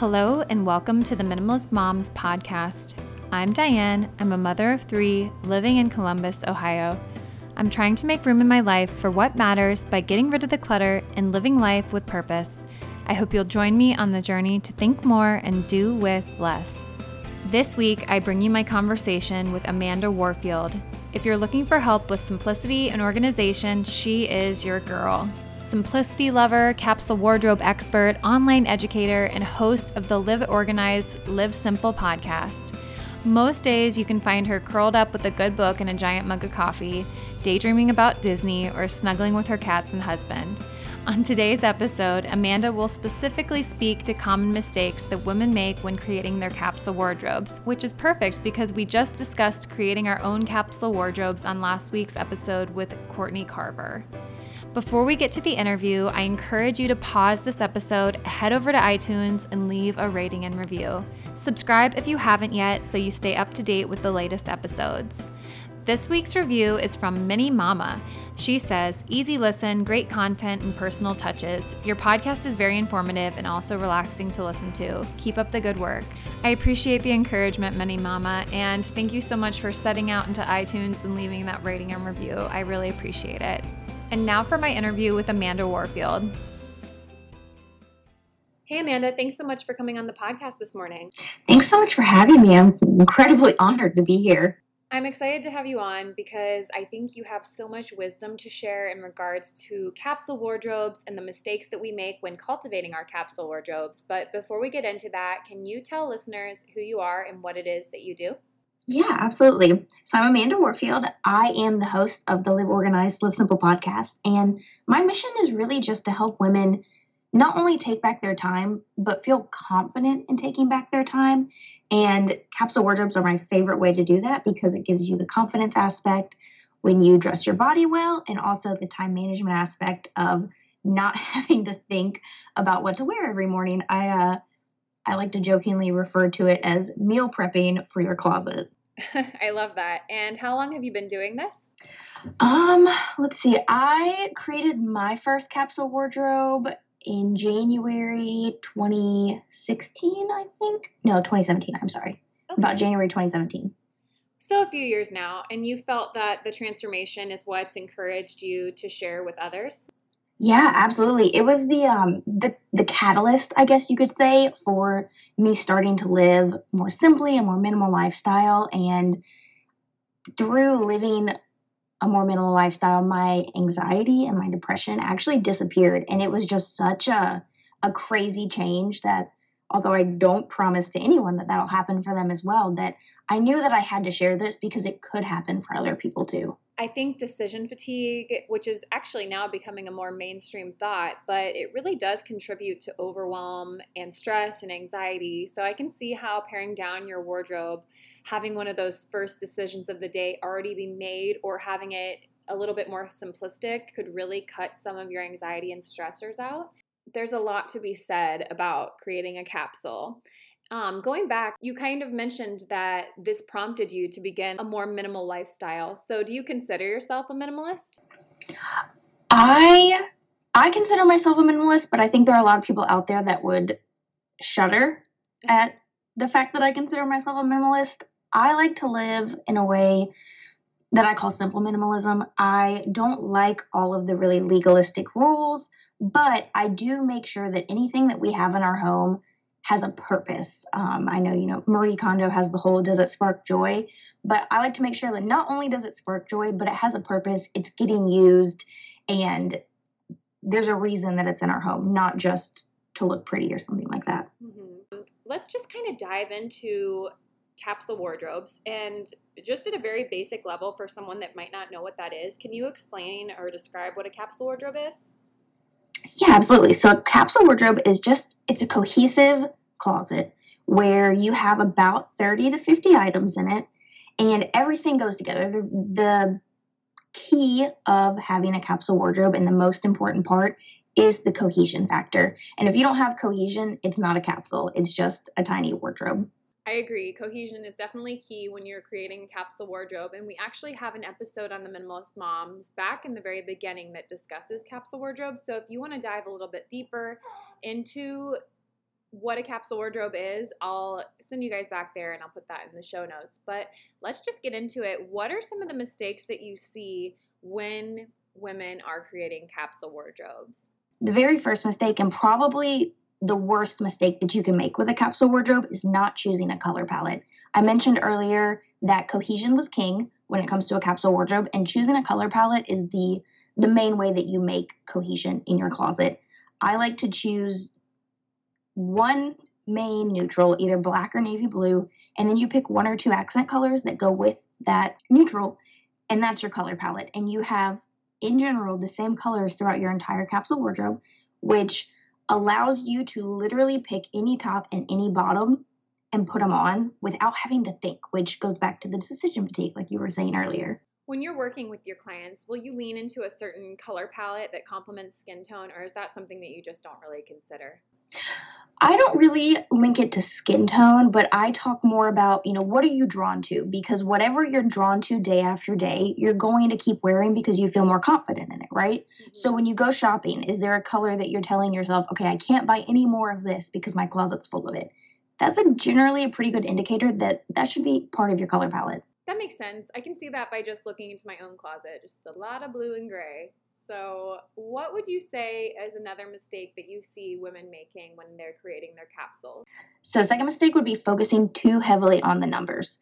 Hello, and welcome to the Minimalist Moms podcast. I'm Diane. I'm a mother of three living in Columbus, Ohio. I'm trying to make room in my life for what matters by getting rid of the clutter and living life with purpose. I hope you'll join me on the journey to think more and do with less. This week, I bring you my conversation with Amanda Warfield. If you're looking for help with simplicity and organization, she is your girl simplicity lover, capsule wardrobe expert, online educator, and host of the Live Organized, Live Simple podcast. Most days you can find her curled up with a good book and a giant mug of coffee, daydreaming about Disney, or snuggling with her cats and husband. On today's episode, Amanda will specifically speak to common mistakes that women make when creating their capsule wardrobes, which is perfect because we just discussed creating our own capsule wardrobes on last week's episode with Courtney Carver. Before we get to the interview, I encourage you to pause this episode, head over to iTunes, and leave a rating and review. Subscribe if you haven't yet so you stay up to date with the latest episodes. This week's review is from Minnie Mama. She says, Easy listen, great content, and personal touches. Your podcast is very informative and also relaxing to listen to. Keep up the good work. I appreciate the encouragement, Minnie Mama, and thank you so much for setting out into iTunes and leaving that rating and review. I really appreciate it. And now for my interview with Amanda Warfield. Hey, Amanda, thanks so much for coming on the podcast this morning. Thanks so much for having me. I'm incredibly honored to be here. I'm excited to have you on because I think you have so much wisdom to share in regards to capsule wardrobes and the mistakes that we make when cultivating our capsule wardrobes. But before we get into that, can you tell listeners who you are and what it is that you do? Yeah, absolutely. So I'm Amanda Warfield. I am the host of the Live Organized, Live Simple podcast. And my mission is really just to help women not only take back their time, but feel confident in taking back their time. And capsule wardrobes are my favorite way to do that because it gives you the confidence aspect when you dress your body well and also the time management aspect of not having to think about what to wear every morning. I, uh, I like to jokingly refer to it as meal prepping for your closet. I love that. And how long have you been doing this? Um, let's see. I created my first capsule wardrobe in January 2016, I think. No, 2017. I'm sorry. Okay. About January 2017. So, a few years now, and you felt that the transformation is what's encouraged you to share with others? Yeah, absolutely. It was the um the the catalyst, I guess you could say, for me starting to live more simply, a more minimal lifestyle and through living a more minimal lifestyle, my anxiety and my depression actually disappeared and it was just such a a crazy change that although I don't promise to anyone that that'll happen for them as well, that I knew that I had to share this because it could happen for other people too. I think decision fatigue, which is actually now becoming a more mainstream thought, but it really does contribute to overwhelm and stress and anxiety. So I can see how paring down your wardrobe, having one of those first decisions of the day already be made, or having it a little bit more simplistic could really cut some of your anxiety and stressors out. There's a lot to be said about creating a capsule. Um, going back, you kind of mentioned that this prompted you to begin a more minimal lifestyle. So, do you consider yourself a minimalist? I I consider myself a minimalist, but I think there are a lot of people out there that would shudder at the fact that I consider myself a minimalist. I like to live in a way that I call simple minimalism. I don't like all of the really legalistic rules, but I do make sure that anything that we have in our home has a purpose. Um, I know, you know, Marie Kondo has the whole does it spark joy? But I like to make sure that not only does it spark joy, but it has a purpose, it's getting used, and there's a reason that it's in our home, not just to look pretty or something like that. Mm-hmm. Let's just kind of dive into capsule wardrobes and just at a very basic level for someone that might not know what that is can you explain or describe what a capsule wardrobe is yeah absolutely so a capsule wardrobe is just it's a cohesive closet where you have about 30 to 50 items in it and everything goes together. The, the key of having a capsule wardrobe and the most important part is the cohesion factor. And if you don't have cohesion, it's not a capsule, it's just a tiny wardrobe. I agree. Cohesion is definitely key when you're creating a capsule wardrobe. And we actually have an episode on the Minimalist Moms back in the very beginning that discusses capsule wardrobes. So if you want to dive a little bit deeper into what a capsule wardrobe is, I'll send you guys back there and I'll put that in the show notes. But let's just get into it. What are some of the mistakes that you see when women are creating capsule wardrobes? The very first mistake, and probably the worst mistake that you can make with a capsule wardrobe, is not choosing a color palette. I mentioned earlier that cohesion was king when it comes to a capsule wardrobe, and choosing a color palette is the the main way that you make cohesion in your closet. I like to choose one main neutral, either black or navy blue, and then you pick one or two accent colors that go with that neutral, and that's your color palette. And you have, in general, the same colors throughout your entire capsule wardrobe, which allows you to literally pick any top and any bottom and put them on without having to think, which goes back to the decision fatigue, like you were saying earlier. When you're working with your clients, will you lean into a certain color palette that complements skin tone, or is that something that you just don't really consider? I don't really link it to skin tone, but I talk more about, you know, what are you drawn to? Because whatever you're drawn to day after day, you're going to keep wearing because you feel more confident in it, right? Mm-hmm. So when you go shopping, is there a color that you're telling yourself, okay, I can't buy any more of this because my closet's full of it? That's a generally a pretty good indicator that that should be part of your color palette. That makes sense. I can see that by just looking into my own closet, just a lot of blue and gray. So, what would you say is another mistake that you see women making when they're creating their capsule? So, second mistake would be focusing too heavily on the numbers.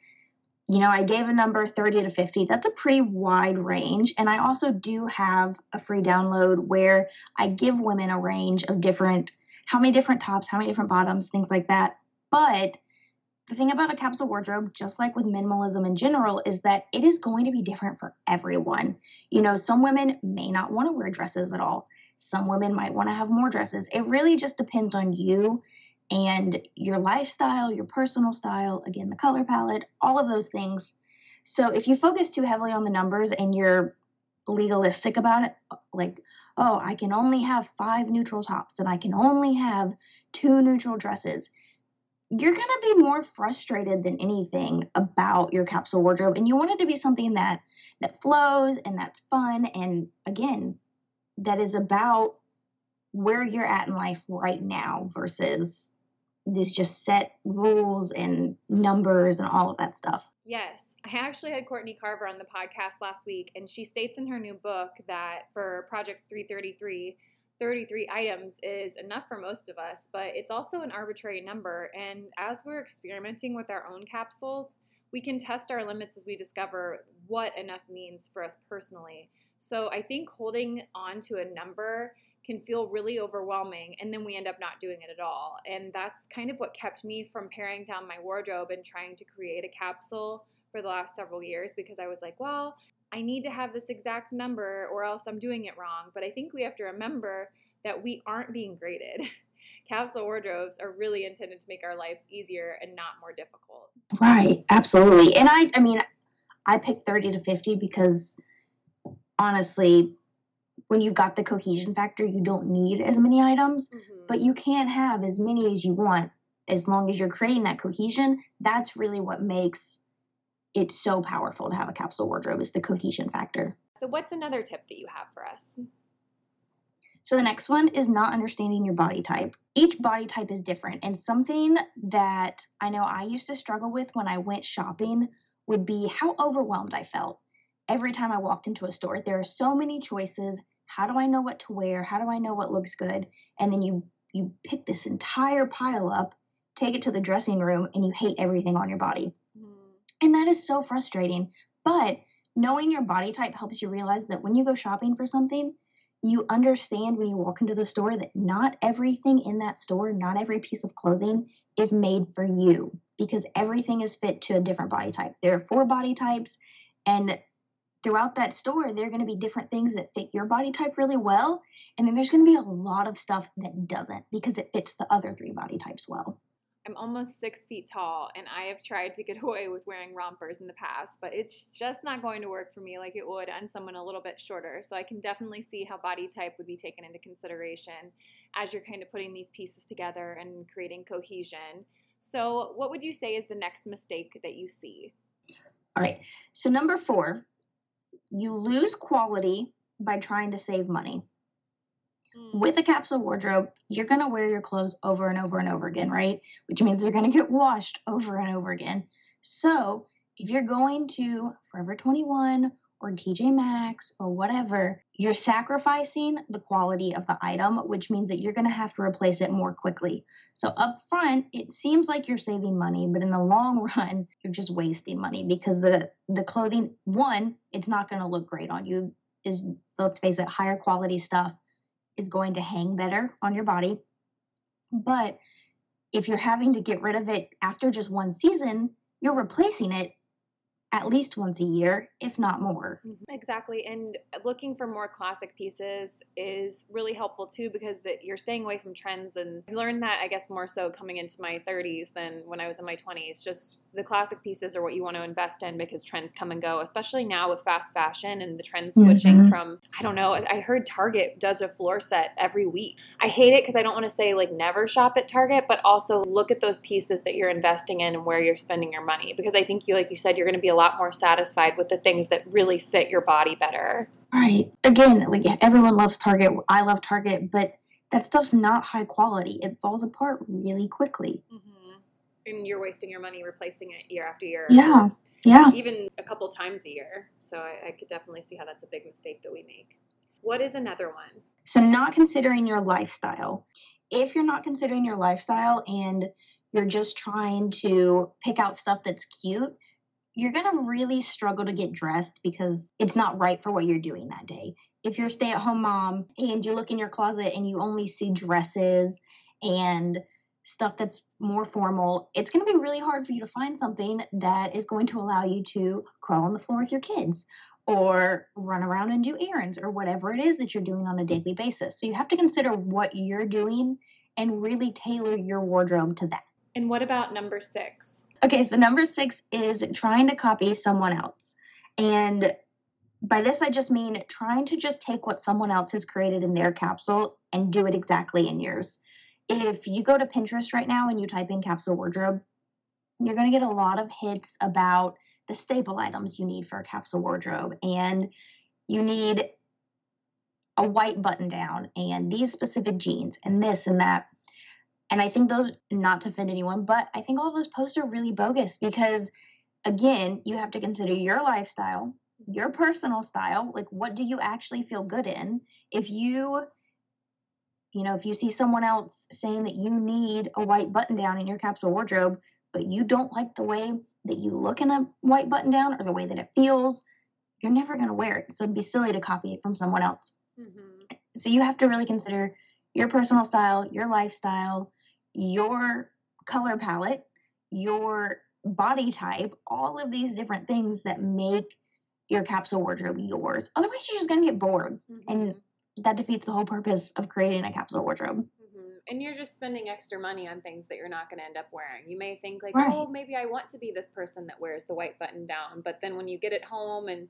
You know, I gave a number 30 to 50. That's a pretty wide range. And I also do have a free download where I give women a range of different, how many different tops, how many different bottoms, things like that. But the thing about a capsule wardrobe, just like with minimalism in general, is that it is going to be different for everyone. You know, some women may not want to wear dresses at all, some women might want to have more dresses. It really just depends on you and your lifestyle, your personal style, again, the color palette, all of those things. So if you focus too heavily on the numbers and you're legalistic about it, like, oh, I can only have five neutral tops and I can only have two neutral dresses you're going to be more frustrated than anything about your capsule wardrobe and you want it to be something that that flows and that's fun and again that is about where you're at in life right now versus these just set rules and numbers and all of that stuff. Yes. I actually had Courtney Carver on the podcast last week, and she states in her new book that for Project 333, 33 items is enough for most of us, but it's also an arbitrary number. And as we're experimenting with our own capsules, we can test our limits as we discover what enough means for us personally. So I think holding on to a number can feel really overwhelming and then we end up not doing it at all. And that's kind of what kept me from paring down my wardrobe and trying to create a capsule for the last several years because I was like, well, I need to have this exact number or else I'm doing it wrong. But I think we have to remember that we aren't being graded. Capsule wardrobes are really intended to make our lives easier and not more difficult. Right, absolutely. And I I mean, I picked 30 to 50 because honestly, when you've got the cohesion factor, you don't need as many items, mm-hmm. but you can have as many as you want as long as you're creating that cohesion. That's really what makes it's so powerful to have a capsule wardrobe is the cohesion factor. So what's another tip that you have for us? So the next one is not understanding your body type. Each body type is different and something that I know I used to struggle with when I went shopping would be how overwhelmed I felt. Every time I walked into a store, there are so many choices. How do I know what to wear? How do I know what looks good? And then you you pick this entire pile up, take it to the dressing room and you hate everything on your body. And that is so frustrating. But knowing your body type helps you realize that when you go shopping for something, you understand when you walk into the store that not everything in that store, not every piece of clothing is made for you because everything is fit to a different body type. There are four body types, and throughout that store, there are going to be different things that fit your body type really well. And then there's going to be a lot of stuff that doesn't because it fits the other three body types well. I'm almost six feet tall, and I have tried to get away with wearing rompers in the past, but it's just not going to work for me like it would on someone a little bit shorter. So I can definitely see how body type would be taken into consideration as you're kind of putting these pieces together and creating cohesion. So, what would you say is the next mistake that you see? All right. So, number four, you lose quality by trying to save money. With a capsule wardrobe, you're going to wear your clothes over and over and over again, right? Which means they're going to get washed over and over again. So, if you're going to Forever 21 or TJ Maxx or whatever, you're sacrificing the quality of the item, which means that you're going to have to replace it more quickly. So up front, it seems like you're saving money, but in the long run, you're just wasting money because the the clothing one, it's not going to look great on you. Is let's face it, higher quality stuff is going to hang better on your body. But if you're having to get rid of it after just one season, you're replacing it at least once a year, if not more. Mm-hmm. Exactly. And looking for more classic pieces is really helpful too because that you're staying away from trends and I learned that I guess more so coming into my 30s than when I was in my 20s. Just the classic pieces are what you want to invest in because trends come and go, especially now with fast fashion and the trends switching mm-hmm. from I don't know, I heard Target does a floor set every week. I hate it because I don't want to say like never shop at Target, but also look at those pieces that you're investing in and where you're spending your money because I think you like you said you're going to be lot more satisfied with the things that really fit your body better. Right. Again, like everyone loves Target. I love Target, but that stuff's not high quality. It falls apart really quickly. Mm-hmm. And you're wasting your money replacing it year after year. Yeah. Yeah. Even a couple times a year. So I, I could definitely see how that's a big mistake that we make. What is another one? So, not considering your lifestyle. If you're not considering your lifestyle and you're just trying to pick out stuff that's cute, you're going to really struggle to get dressed because it's not right for what you're doing that day. If you're a stay at home mom and you look in your closet and you only see dresses and stuff that's more formal, it's going to be really hard for you to find something that is going to allow you to crawl on the floor with your kids or run around and do errands or whatever it is that you're doing on a daily basis. So you have to consider what you're doing and really tailor your wardrobe to that. And what about number six? Okay, so number six is trying to copy someone else. And by this, I just mean trying to just take what someone else has created in their capsule and do it exactly in yours. If you go to Pinterest right now and you type in capsule wardrobe, you're going to get a lot of hits about the staple items you need for a capsule wardrobe. And you need a white button down and these specific jeans and this and that. And I think those, not to offend anyone, but I think all those posts are really bogus because, again, you have to consider your lifestyle, your personal style. Like, what do you actually feel good in? If you, you know, if you see someone else saying that you need a white button down in your capsule wardrobe, but you don't like the way that you look in a white button down or the way that it feels, you're never going to wear it. So it'd be silly to copy it from someone else. Mm-hmm. So you have to really consider your personal style, your lifestyle, your color palette, your body type, all of these different things that make your capsule wardrobe yours. Otherwise, you're just going to get bored. Mm-hmm. And that defeats the whole purpose of creating a capsule wardrobe. Mm-hmm. And you're just spending extra money on things that you're not going to end up wearing. You may think, like, right. oh, maybe I want to be this person that wears the white button down. But then when you get it home and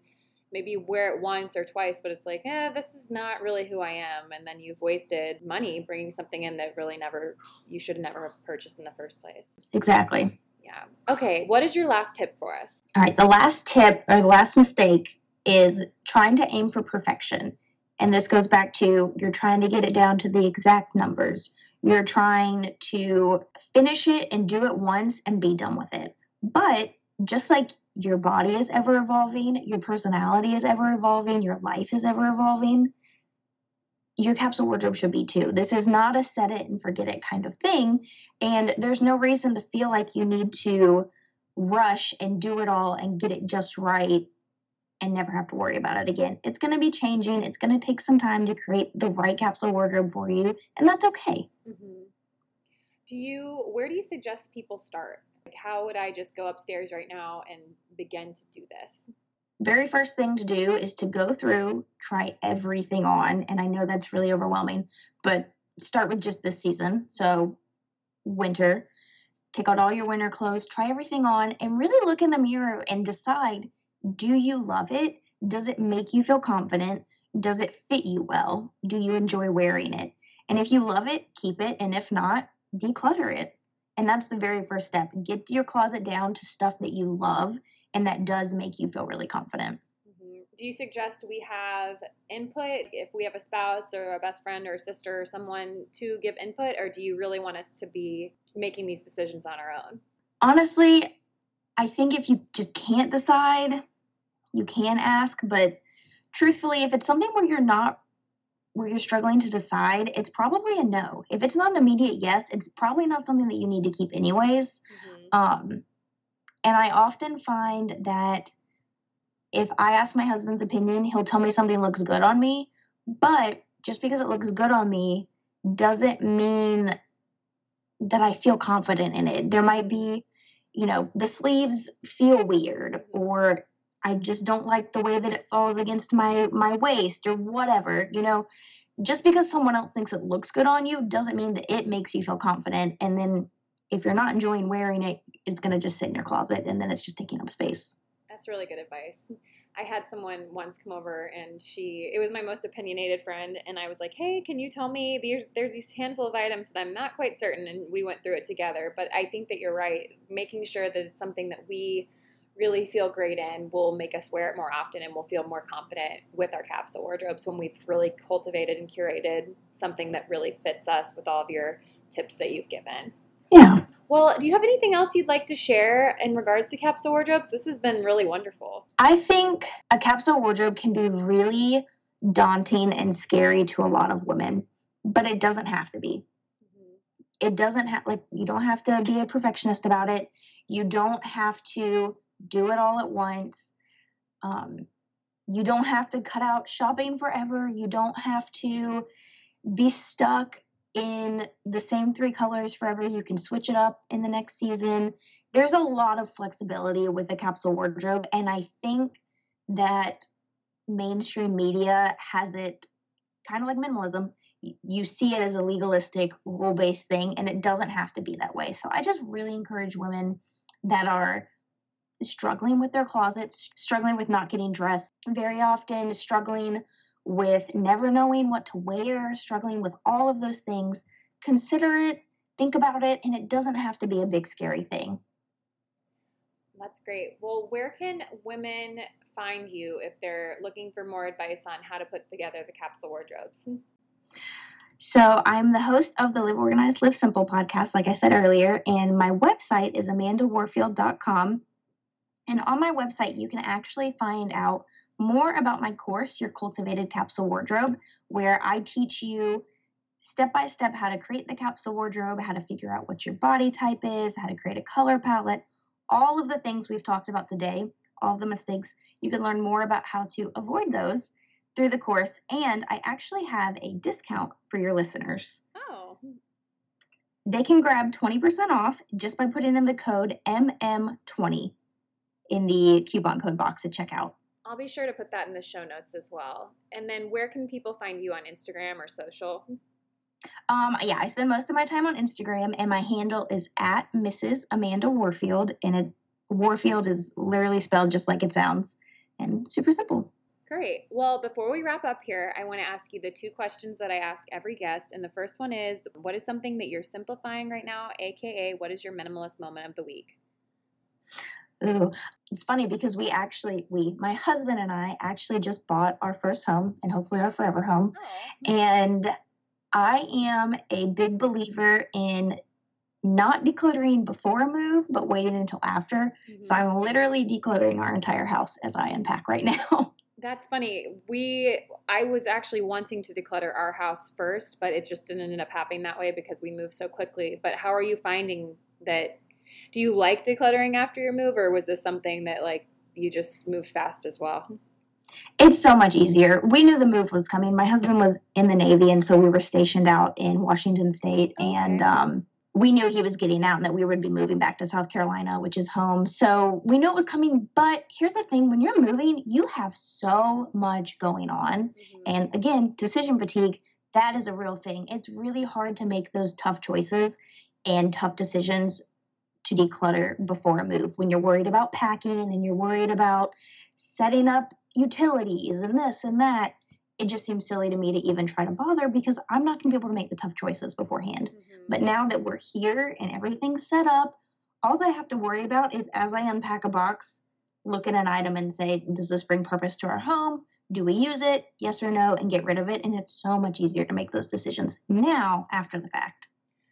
maybe you wear it once or twice, but it's like, eh, this is not really who I am. And then you've wasted money bringing something in that really never, you should never have purchased in the first place. Exactly. Yeah. Okay. What is your last tip for us? All right. The last tip or the last mistake is trying to aim for perfection. And this goes back to you're trying to get it down to the exact numbers. You're trying to finish it and do it once and be done with it. But just like your body is ever evolving, your personality is ever evolving, your life is ever evolving, your capsule wardrobe should be too. This is not a set it and forget it kind of thing. And there's no reason to feel like you need to rush and do it all and get it just right and never have to worry about it again. It's going to be changing. It's going to take some time to create the right capsule wardrobe for you, and that's okay. Mm-hmm. Do you, where do you suggest people start? Like, how would I just go upstairs right now and begin to do this? Very first thing to do is to go through, try everything on. And I know that's really overwhelming, but start with just this season. So, winter, take out all your winter clothes, try everything on, and really look in the mirror and decide do you love it? Does it make you feel confident? Does it fit you well? Do you enjoy wearing it? And if you love it, keep it. And if not, declutter it. And that's the very first step. Get your closet down to stuff that you love and that does make you feel really confident. Mm-hmm. do you suggest we have input if we have a spouse or a best friend or a sister or someone to give input, or do you really want us to be making these decisions on our own? Honestly, I think if you just can't decide, you can ask, but truthfully, if it's something where you're not where you're struggling to decide, it's probably a no. If it's not an immediate yes, it's probably not something that you need to keep anyways. Mm-hmm. Um, and I often find that if I ask my husband's opinion, he'll tell me something looks good on me. But just because it looks good on me doesn't mean that I feel confident in it. There might be, you know, the sleeves feel weird or I just don't like the way that it falls against my my waist or whatever. You know, just because someone else thinks it looks good on you doesn't mean that it makes you feel confident. And then if you're not enjoying wearing it, it's going to just sit in your closet and then it's just taking up space. That's really good advice. I had someone once come over and she, it was my most opinionated friend, and I was like, hey, can you tell me there's, there's these handful of items that I'm not quite certain, and we went through it together. But I think that you're right. Making sure that it's something that we really feel great in will make us wear it more often and we'll feel more confident with our capsule wardrobes when we've really cultivated and curated something that really fits us with all of your tips that you've given. Yeah. Well, do you have anything else you'd like to share in regards to capsule wardrobes? This has been really wonderful. I think a capsule wardrobe can be really daunting and scary to a lot of women, but it doesn't have to be. Mm-hmm. It doesn't have, like, you don't have to be a perfectionist about it. You don't have to do it all at once. Um, you don't have to cut out shopping forever. You don't have to be stuck in the same three colors forever. You can switch it up in the next season. There's a lot of flexibility with the capsule wardrobe, and I think that mainstream media has it kind of like minimalism. You see it as a legalistic, rule based thing, and it doesn't have to be that way. So I just really encourage women that are struggling with their closets, struggling with not getting dressed very often, struggling with never knowing what to wear, struggling with all of those things, consider it, think about it, and it doesn't have to be a big scary thing. That's great. Well, where can women find you if they're looking for more advice on how to put together the capsule wardrobes? So, I'm the host of the Live Organized, Live Simple podcast, like I said earlier, and my website is amandawarfield.com. And on my website, you can actually find out more about my course, Your Cultivated Capsule Wardrobe, where I teach you step by step how to create the capsule wardrobe, how to figure out what your body type is, how to create a color palette, all of the things we've talked about today, all of the mistakes. You can learn more about how to avoid those through the course. And I actually have a discount for your listeners. Oh. They can grab 20% off just by putting in the code MM20 in the coupon code box at checkout. I'll be sure to put that in the show notes as well. And then where can people find you on Instagram or social? Um, yeah, I spend most of my time on Instagram, and my handle is at Mrs. Amanda Warfield, and it, Warfield is literally spelled just like it sounds, and super simple. Great. Well, before we wrap up here, I want to ask you the two questions that I ask every guest. And the first one is What is something that you're simplifying right now? AKA, what is your minimalist moment of the week? Ooh, it's funny because we actually, we, my husband and I actually just bought our first home and hopefully our forever home. And I am a big believer in not decluttering before a move, but waiting until after. Mm-hmm. So I'm literally decluttering our entire house as I unpack right now. That's funny. We I was actually wanting to declutter our house first, but it just didn't end up happening that way because we moved so quickly. But how are you finding that do you like decluttering after your move, or was this something that like you just moved fast as well? It's so much easier. We knew the move was coming. My husband was in the Navy, and so we were stationed out in Washington State, okay. and um, we knew he was getting out and that we would be moving back to South Carolina, which is home. So we knew it was coming. But here's the thing when you're moving, you have so much going on. Mm-hmm. And again, decision fatigue, that is a real thing. It's really hard to make those tough choices and tough decisions to declutter before a move when you're worried about packing and you're worried about setting up utilities and this and that it just seems silly to me to even try to bother because I'm not going to be able to make the tough choices beforehand. Mm-hmm. But now that we're here and everything's set up, all I have to worry about is as I unpack a box, look at an item and say, does this bring purpose to our home? Do we use it? Yes or no, and get rid of it. And it's so much easier to make those decisions now after the fact.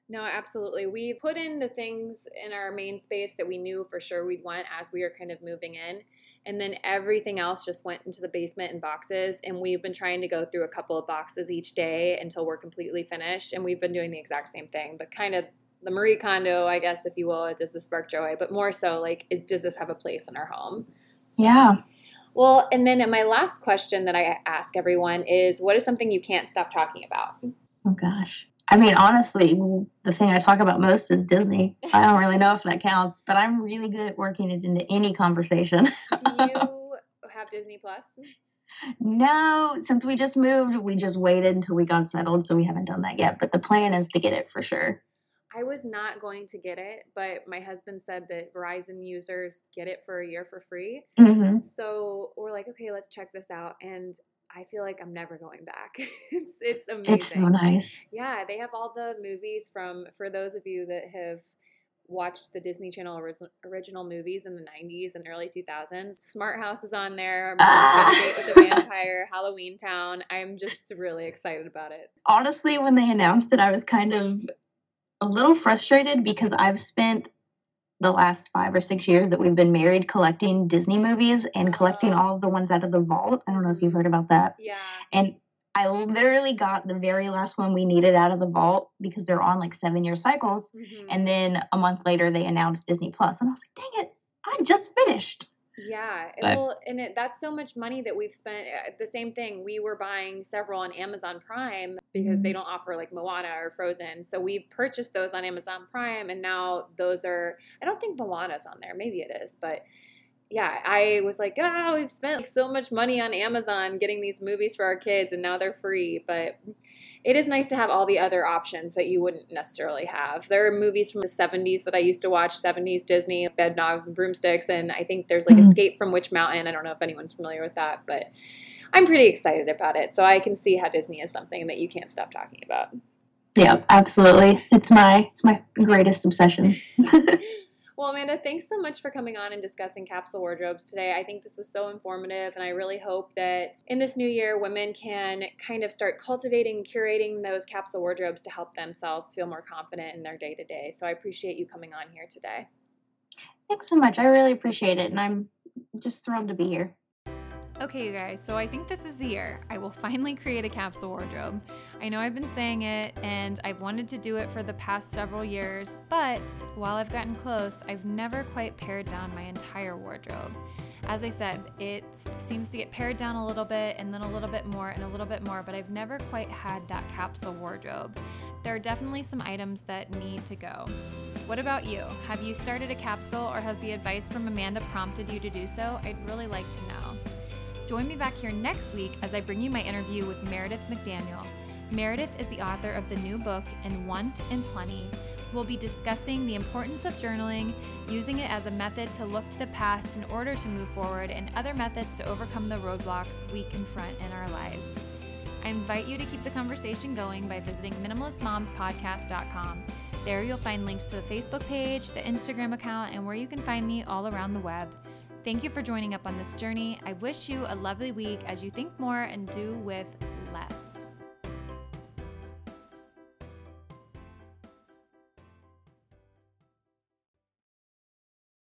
No, absolutely. We put in the things in our main space that we knew for sure we'd want as we were kind of moving in. And then everything else just went into the basement in boxes. And we've been trying to go through a couple of boxes each day until we're completely finished. And we've been doing the exact same thing, but kind of the Marie Kondo, I guess, if you will, does this spark joy? But more so, like, it, does this have a place in our home? So, yeah. Well, and then my last question that I ask everyone is what is something you can't stop talking about? Oh, gosh. I mean, honestly, the thing I talk about most is Disney. I don't really know if that counts, but I'm really good at working it into any conversation. Do you have Disney Plus? No, since we just moved, we just waited until we got settled, so we haven't done that yet. But the plan is to get it for sure. I was not going to get it, but my husband said that Verizon users get it for a year for free. Mm-hmm. So we're like, okay, let's check this out. And I feel like I'm never going back. it's it's amazing. It's so nice. Yeah, they have all the movies from for those of you that have watched the Disney Channel original movies in the 90s and early 2000s. Smart House is on there. Ah. With the Vampire, Halloween Town. I'm just really excited about it. Honestly, when they announced it, I was kind of a little frustrated because I've spent the last five or six years that we've been married collecting Disney movies and collecting oh. all of the ones out of the vault. I don't know if you've heard about that. Yeah. And I literally got the very last one we needed out of the vault because they're on like seven year cycles. Mm-hmm. And then a month later, they announced Disney Plus, and I was like, dang it, I just finished. Yeah, but, well, and it, that's so much money that we've spent. Uh, the same thing, we were buying several on Amazon Prime because mm-hmm. they don't offer like Moana or Frozen. So we've purchased those on Amazon Prime, and now those are. I don't think Moana's on there. Maybe it is, but yeah, I was like, oh, we've spent like, so much money on Amazon getting these movies for our kids, and now they're free. But it is nice to have all the other options that you wouldn't necessarily have. There are movies from the 70s that I used to watch 70s Disney, Bed Bedknobs and Broomsticks, and I think there's like mm-hmm. Escape from Witch Mountain. I don't know if anyone's familiar with that, but I'm pretty excited about it. So I can see how Disney is something that you can't stop talking about. Yeah, absolutely. It's my it's my greatest obsession. Well, Amanda, thanks so much for coming on and discussing capsule wardrobes today. I think this was so informative, and I really hope that in this new year, women can kind of start cultivating, curating those capsule wardrobes to help themselves feel more confident in their day to day. So I appreciate you coming on here today. Thanks so much. I really appreciate it, and I'm just thrilled to be here. Okay, you guys, so I think this is the year I will finally create a capsule wardrobe. I know I've been saying it and I've wanted to do it for the past several years, but while I've gotten close, I've never quite pared down my entire wardrobe. As I said, it seems to get pared down a little bit and then a little bit more and a little bit more, but I've never quite had that capsule wardrobe. There are definitely some items that need to go. What about you? Have you started a capsule or has the advice from Amanda prompted you to do so? I'd really like to know. Join me back here next week as I bring you my interview with Meredith McDaniel. Meredith is the author of the new book, In Want and Plenty. We'll be discussing the importance of journaling, using it as a method to look to the past in order to move forward, and other methods to overcome the roadblocks we confront in our lives. I invite you to keep the conversation going by visiting minimalistmomspodcast.com. There you'll find links to the Facebook page, the Instagram account, and where you can find me all around the web. Thank you for joining up on this journey. I wish you a lovely week as you think more and do with less.